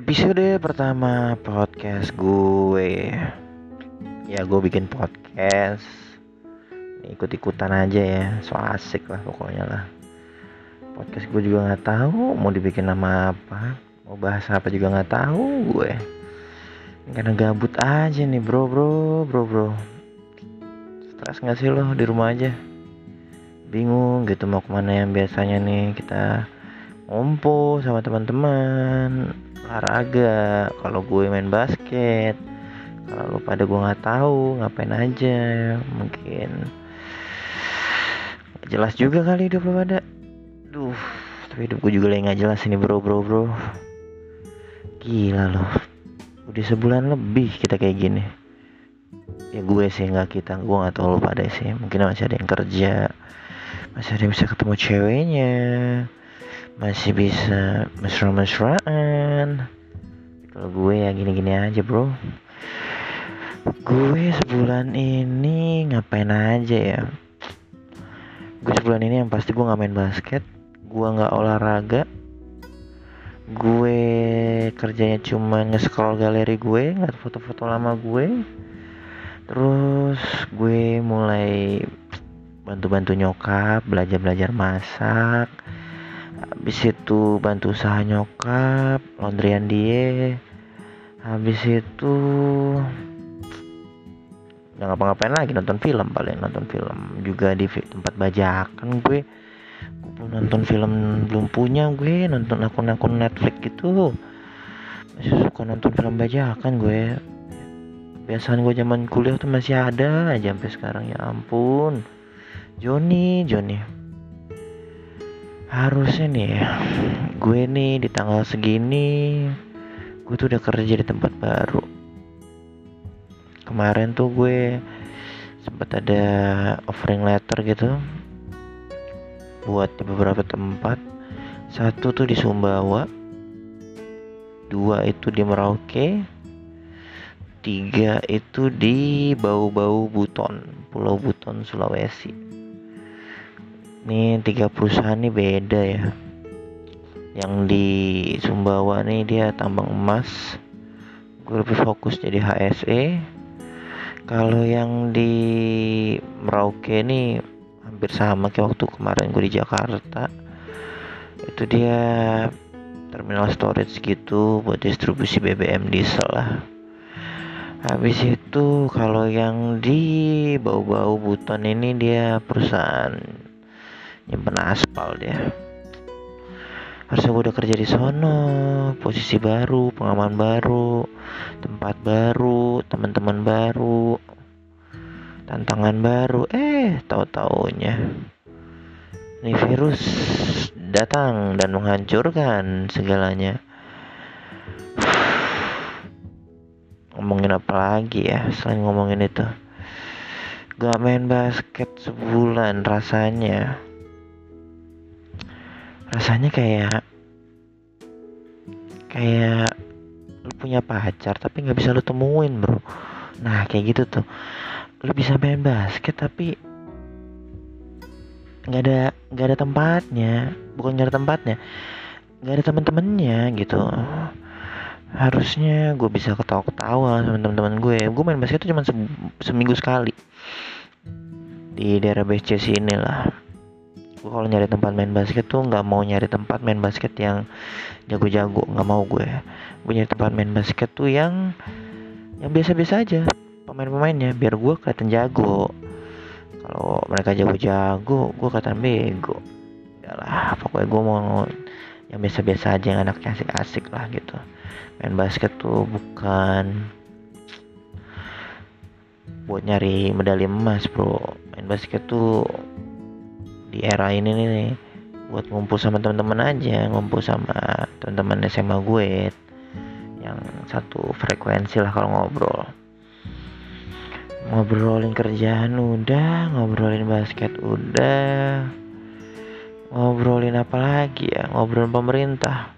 Episode pertama podcast gue. Ya gue bikin podcast. Ikut-ikutan aja ya So asik lah pokoknya lah. Podcast gue juga gak tahu Mau dibikin nama apa Mau bahas apa juga gak tahu gue. Karena gabut aja nih bro bro bro bro. Stres gak sih lo di rumah aja? Bingung gitu mau ke mana yang biasanya nih kita ngumpul sama teman-teman olahraga. Kalau gue main basket. Kalau pada gue nggak tahu ngapain aja. Mungkin jelas juga kali hidup lu pada. Duh tapi hidup gue juga lagi nggak jelas ini bro bro bro. Gila loh udah sebulan lebih kita kayak gini. Ya gue sih nggak kita gue nggak tahu lu pada sih. Mungkin masih ada yang kerja. Masih ada yang bisa ketemu ceweknya masih bisa mesra-mesraan. Kalau gue ya gini-gini aja bro. Gue sebulan ini ngapain aja ya? Gue sebulan ini yang pasti gue nggak main basket gue nggak olahraga. Gue kerjanya cuma nge-scroll galeri gue ngeliat foto-foto lama gue. Terus gue mulai bantu-bantu nyokap belajar-belajar masak habis itu bantu usaha nyokap laundryan dia. Habis itu nggak ngapa-ngapain lagi nonton film paling nonton film juga di tempat bajakan gue. Gue nonton film belum punya gue nonton akun-akun Netflix gitu. Masih suka nonton film bajakan gue. Kebiasaan gue zaman kuliah tuh masih ada aja sampai sekarang ya ampun. Joni Joni harusnya nih ya gue nih di tanggal segini gue tuh udah kerja di tempat baru. Kemarin tuh gue sempat ada offering letter gitu buat di beberapa tempat. Satu tuh di Sumbawa dua itu di Merauke tiga itu di Bau-Bau Buton Pulau Buton Sulawesi ini tiga perusahaan nih beda ya. Yang di Sumbawa nih dia tambang emas gue lebih fokus jadi HSE kalau yang di Merauke nih hampir sama kayak waktu kemarin gue di Jakarta. Itu dia terminal storage gitu buat distribusi BBM diesel lah. Habis itu kalau yang di bau-bau buton ini dia perusahaan nyimpen aspal dia. Harusnya gue udah kerja di sono. Posisi baru pengalaman baru tempat baru teman-teman baru tantangan baru. Eh tahu taunya ini virus datang dan menghancurkan segalanya. Ngomongin apa lagi ya selain ngomongin itu? Gak main basket sebulan rasanya rasanya kayak kayak lu punya pacar tapi nggak bisa lu temuin bro. Nah kayak gitu tuh. Lu bisa main basket tapi nggak ada nggak ada tempatnya. Bukan nggak ada tempatnya. Nggak ada temen-temennya gitu. Harusnya gue bisa ketawa-ketawa sama teman-teman gue. Gue main basket tuh cuma se seminggu sekali. Di daerah BC sini lah gue kalau nyari tempat main basket tuh nggak mau nyari tempat main basket yang jago-jago nggak mau gue. Gue nyari tempat main basket tuh yang yang biasa-biasa aja pemain-pemainnya biar gue kelihatan jago. Kalau mereka jago-jago gue kelihatan bego. Ya lah pokoknya gue mau yang biasa-biasa aja yang anaknya asik-asik lah gitu. Main basket tuh bukan buat nyari medali emas bro. Main basket tuh di era ini nih buat ngumpul sama teman-teman aja ngumpul sama teman-teman SMA gue yang satu frekuensi lah kalau ngobrol. Ngobrolin kerjaan udah ngobrolin basket udah ngobrolin apa lagi ya ngobrolin pemerintah.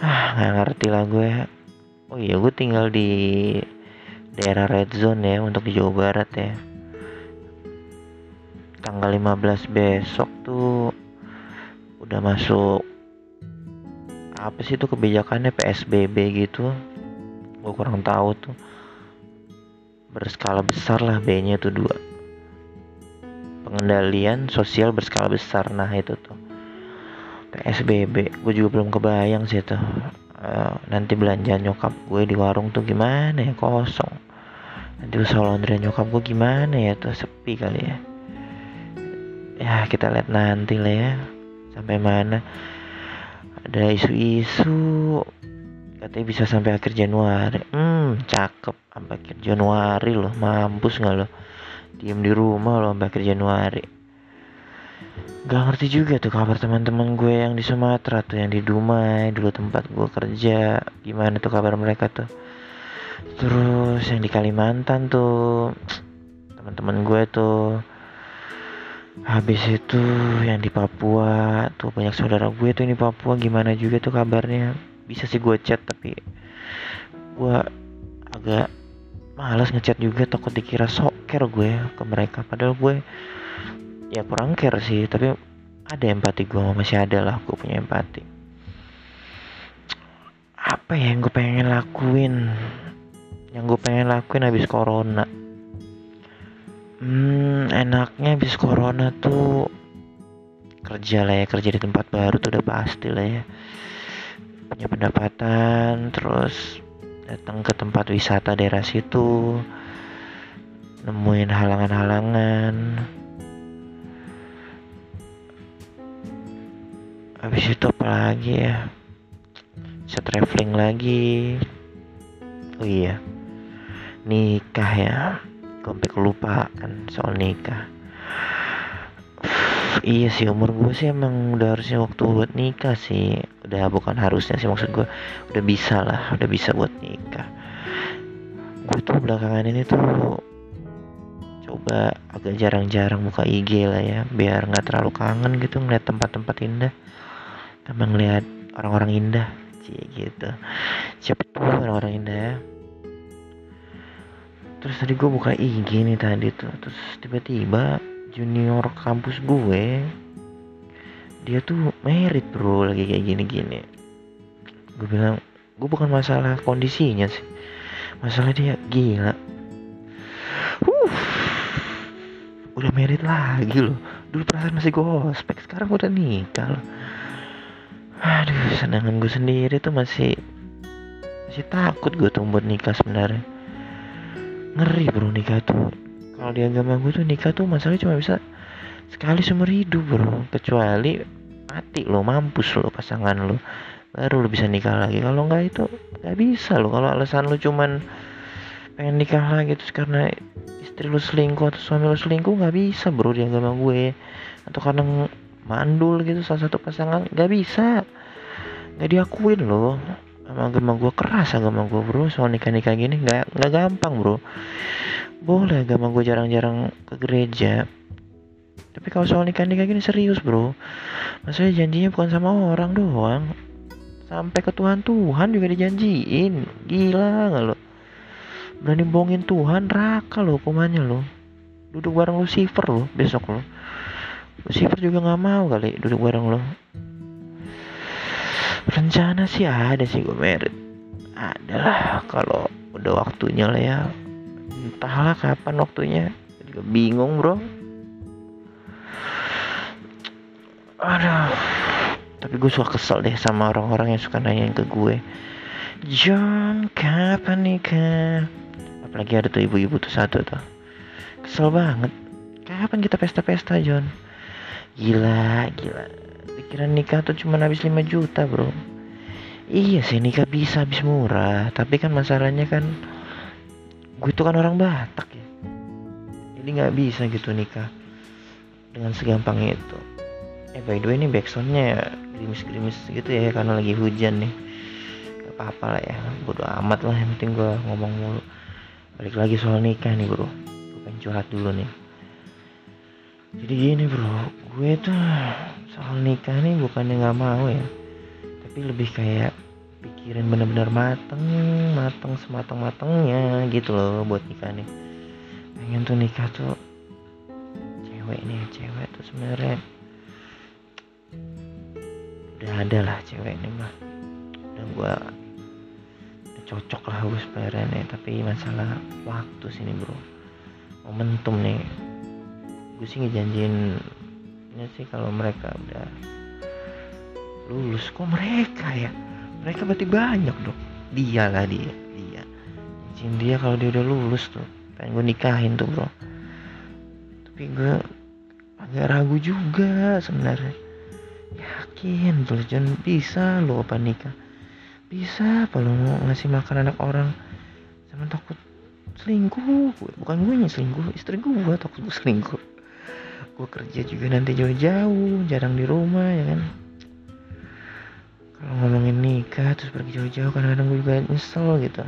Ah nggak ngerti lah gue. Oh iya gue tinggal di daerah red zone ya untuk di Jawa Barat ya tanggal 15 besok tuh udah masuk apa sih itu kebijakannya PSBB gitu. Gue kurang tahu tuh. Berskala besar lah B nya tuh dua. Pengendalian sosial berskala besar nah itu tuh. PSBB gue juga belum kebayang sih tuh uh, nanti belanja nyokap gue di warung tuh gimana ya kosong. Nanti usaha laundry nyokap gue gimana ya tuh sepi kali ya ya kita lihat nanti lah ya. Sampai mana ada isu-isu. Katanya bisa sampai akhir Januari. Hmm cakep. Sampai akhir Januari loh. Mampus nggak loh diem di rumah loh sampai akhir Januari. Gak ngerti juga tuh kabar teman-teman gue yang di Sumatera tuh yang di Dumai dulu tempat gue kerja. Gimana tuh kabar mereka tuh? Terus yang di Kalimantan tuh teman-teman gue tuh habis itu yang di Papua tuh banyak saudara gue tuh ini Papua gimana juga tuh kabarnya? Bisa sih gue chat tapi gue agak malas ngechat juga takut dikira soker gue ke mereka. Padahal gue ya kurang care sih tapi ada empati gue masih ada lah gue punya empati. Apa ya yang gue pengen lakuin? Yang gue pengen lakuin habis corona enaknya habis corona tuh kerja lah ya kerja di tempat baru tuh udah pasti lah ya. Punya pendapatan terus datang ke tempat wisata daerah situ nemuin halangan-halangan. Habis itu apa lagi ya? Bisa traveling lagi. Oh iya nikah ya sampai kelupaan soal nikah. Iya sih umur gue sih emang udah harusnya waktu buat nikah sih. Udah bukan harusnya sih maksud gue udah bisa lah udah bisa buat nikah. Gue tuh belakangan ini tuh coba agak jarang-jarang buka IG lah ya biar nggak terlalu kangen gitu ngeliat tempat-tempat indah. Sama ngeliat orang-orang indah cie gitu. Siapa tuh orang-orang indah ya terus tadi gue buka IG nih tadi tuh. Terus tiba-tiba junior kampus gue dia tuh merit bro lagi kayak gini-gini. Gue bilang gue bukan masalah kondisinya sih. Masalah dia gila. Uh udah merit lagi loh. Dulu perasaan masih gue ospek sekarang udah nikah loh. Aduh senangan gue sendiri tuh masih masih takut gue tuh buat nikah sebenarnya ngeri bro nikah tuh. Kalau di agama gue tuh nikah tuh masalahnya cuma bisa sekali seumur hidup bro. Kecuali mati lo mampus lo pasangan lo baru lo bisa nikah lagi. Kalau nggak itu nggak bisa lo. Kalau alasan lo cuman pengen nikah lagi terus karena istri lo selingkuh atau suami lo selingkuh nggak bisa bro di agama gue. Atau karena mandul gitu salah satu pasangan nggak bisa. Nggak diakuin loh agama gue keras agama gue bro. Soal nikah nikah gini nggak nggak gampang bro. Boleh agama gue jarang-jarang ke gereja. Tapi kalau soal nikah nikah gini serius bro. Maksudnya janjinya bukan sama orang doang. Sampai ke Tuhan Tuhan juga dijanjiin. Gila nggak lo? Berani bohongin Tuhan raka lo hukumannya lo. Duduk bareng Lucifer lo besok lo. Lucifer juga nggak mau kali duduk bareng lo rencana sih ada sih gue merit adalah kalau udah waktunya lah ya. Entahlah kapan waktunya. Juga bingung bro. Aduh. Tapi gue suka kesel deh sama orang-orang yang suka nanyain ke gue. John kapan nikah? Apalagi ada tuh ibu-ibu tuh satu tuh. Kesel banget. Kapan kita pesta-pesta John? Gila gila pikiran nikah tuh cuma habis 5 juta bro. Iya sih nikah bisa habis murah. Tapi kan masalahnya kan gue tuh kan orang Batak ya. Jadi nggak bisa gitu nikah dengan segampang itu. Eh by the way ini backsoundnya gerimis-gerimis gitu ya karena lagi hujan nih. Gak apa-apa lah ya bodo amat lah yang penting gue ngomong mulu. Balik lagi soal nikah nih bro. Gue pengen curhat dulu nih. Jadi gini bro gue tuh soal nikah nih bukannya nggak mau ya. Tapi lebih kayak pikirin bener-bener mateng mateng semateng matengnya gitu loh buat nikah nih pengen tuh nikah tuh cewek nih cewek tuh sebenarnya udah ada lah cewek nih mah. Udah gue udah cocok lah gue sebenarnya tapi masalah waktu sini bro. Momentum nih. Gue sih ngejanjiin sih kalau mereka udah lulus kok mereka ya? Mereka berarti banyak dong dia lah dia dia. Izin dia kalau dia udah lulus tuh pengen gue nikahin tuh bro. Tapi gue agak ragu juga sebenarnya. Yakin tuh jangan bisa lo apa nikah? Bisa apa lo ngasih makan anak orang? Sama takut selingkuh. Bukan gue yang selingkuh istri gue takut gue selingkuh gue kerja juga nanti jauh-jauh jarang di rumah ya kan? Kalau ngomongin nikah terus pergi jauh-jauh kadang-kadang gue juga nyesel gitu.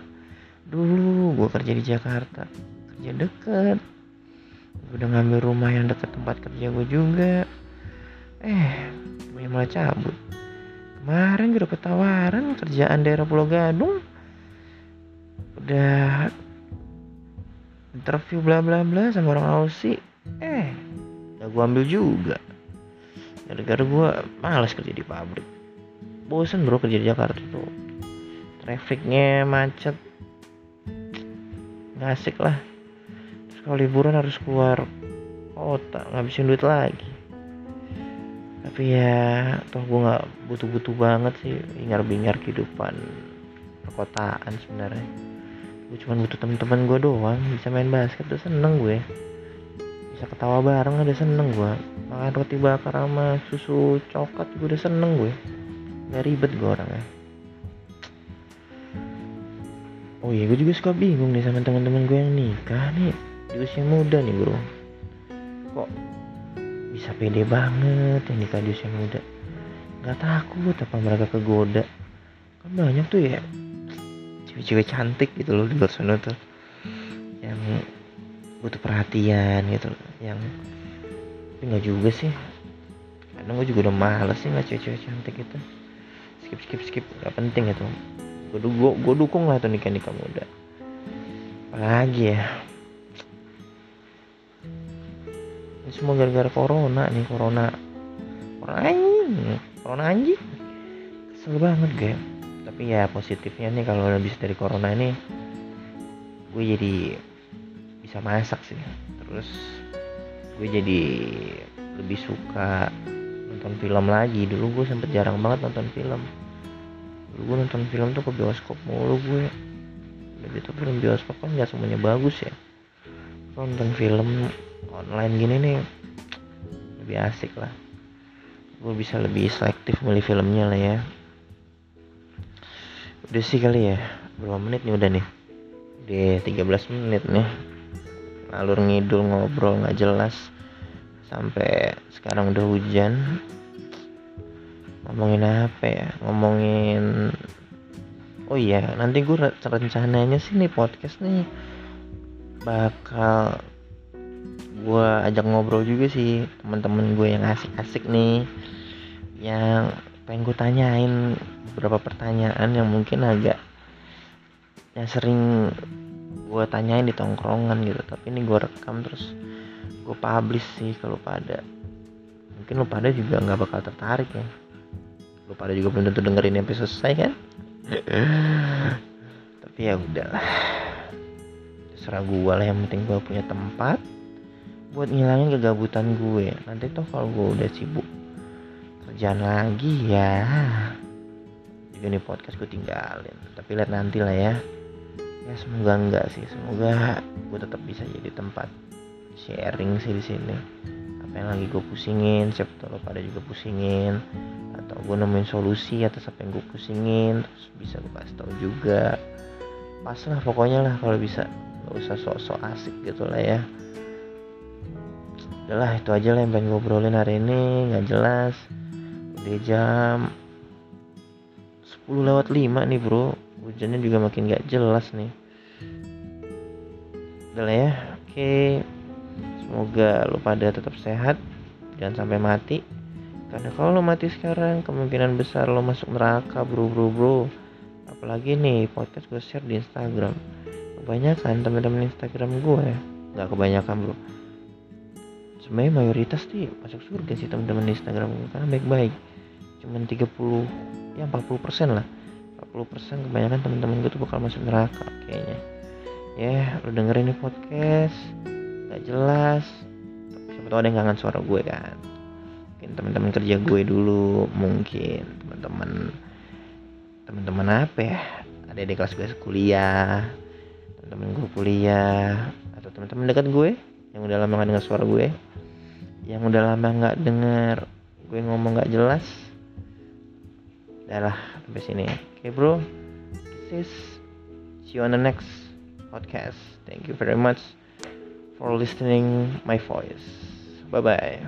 Dulu gue kerja di Jakarta kerja deket. Gue udah ngambil rumah yang deket tempat kerja gue juga. Eh gue malah cabut. Kemarin gue dapet tawaran kerjaan daerah Pulau Gadung. Udah interview bla bla bla sama orang Aussie. Eh ya gue ambil juga. Gara-gara gue malas kerja di pabrik. Bosen bro kerja di Jakarta tuh. Trafficnya macet. Nggak asik lah. Terus kalau liburan harus keluar kota ngabisin duit lagi. Tapi ya toh gue nggak butuh-butuh banget sih bingar-bingar kehidupan perkotaan sebenarnya. Gue cuma butuh temen-temen gue doang bisa main basket tuh seneng gue bisa ketawa bareng udah seneng gue makan roti bakar sama susu coklat gue udah seneng gue nggak ribet gue orangnya. Oh iya gue juga suka bingung nih sama teman-teman gue yang nikah nih. Di usia muda nih bro. Kok bisa pede banget yang nikah di usia muda? Nggak takut apa mereka kegoda. Kan banyak tuh ya cewek-cewek cantik gitu loh di luar sana tuh. Yang butuh perhatian gitu yang tapi nggak juga sih. Kadang gue juga udah males sih nggak cewek-cewek cantik gitu. Skip skip skip. Nggak penting itu. Gue gue dukung lah tuh nikah nikah muda. Apalagi ya? Ini semua gara-gara corona nih corona. Corona anjing. Corona anjing. Kesel banget gue tapi ya positifnya nih kalau udah bisa dari corona ini gue jadi bisa masak sih. Terus gue jadi lebih suka nonton film lagi. Dulu gue sempet jarang banget nonton film. Dulu gue nonton film tuh ke bioskop mulu gue udah gitu film bioskop kan nggak semuanya bagus ya. Nonton film online gini nih lebih asik lah. Gue bisa lebih selektif milih filmnya lah ya. Udah sih kali ya berapa menit nih udah nih? Udah 13 menit nih. Alur ngidul ngobrol nggak jelas sampai sekarang udah hujan. Ngomongin apa ya? Ngomongin oh iya nanti gue rencananya sih nih podcast nih bakal gue ajak ngobrol juga sih teman-teman gue yang asik-asik nih yang pengen gue tanyain beberapa pertanyaan yang mungkin agak yang sering gue tanyain di tongkrongan gitu. Tapi ini gue rekam terus gue publish sih kalau pada. Mungkin lo pada juga nggak bakal tertarik ya. Lo pada juga belum tentu dengerin sampai selesai kan? Tapi ya udahlah serah gue lah yang penting gue punya tempat buat ngilangin kegabutan gue nanti toh kalau gue udah sibuk kerjaan lagi ya. Juga nih podcast gue tinggalin. Tapi lihat nanti lah ya. Ya semoga enggak sih. Semoga gue tetap bisa jadi tempat sharing sih di sini. Apa yang lagi gue pusingin siapa tahu pada juga pusingin. Atau gue nemuin solusi atas apa yang gue pusingin terus bisa gue kasih tahu juga. Pas lah pokoknya lah kalau bisa. Gak usah sok-sok asik gitu lah ya. Udahlah itu aja lah yang pengen gue obrolin hari ini. Nggak jelas. Udah jam 10 lewat 5 nih bro. Hujannya juga makin gak jelas nih. Udah lah ya oke semoga lo pada tetap sehat. Jangan sampai mati. Karena kalau lo mati sekarang kemungkinan besar lo masuk neraka bro bro. Bro apalagi nih podcast gue share di Instagram. Kebanyakan teman-teman Instagram gue ya. Nggak kebanyakan bro. Sebenarnya mayoritas sih masuk surga sih teman-teman Instagram gue karena baik-baik. Cuman 30 ya 40 persen lah. 40% kebanyakan teman-teman gue tuh bakal masuk neraka kayaknya. Ya lu dengerin nih podcast gak jelas siapa tau ada yang kangen suara gue kan mungkin teman-teman kerja gue dulu mungkin teman-teman teman-teman apa ya ada di kelas gue kuliah teman-teman gue kuliah atau teman-teman dekat gue yang udah lama gak dengar suara gue yang udah lama nggak denger gue ngomong nggak jelas Udah lah sampai sini. Oke okay, bro. This is see you on the next podcast. Thank you very much for listening my voice. Bye bye.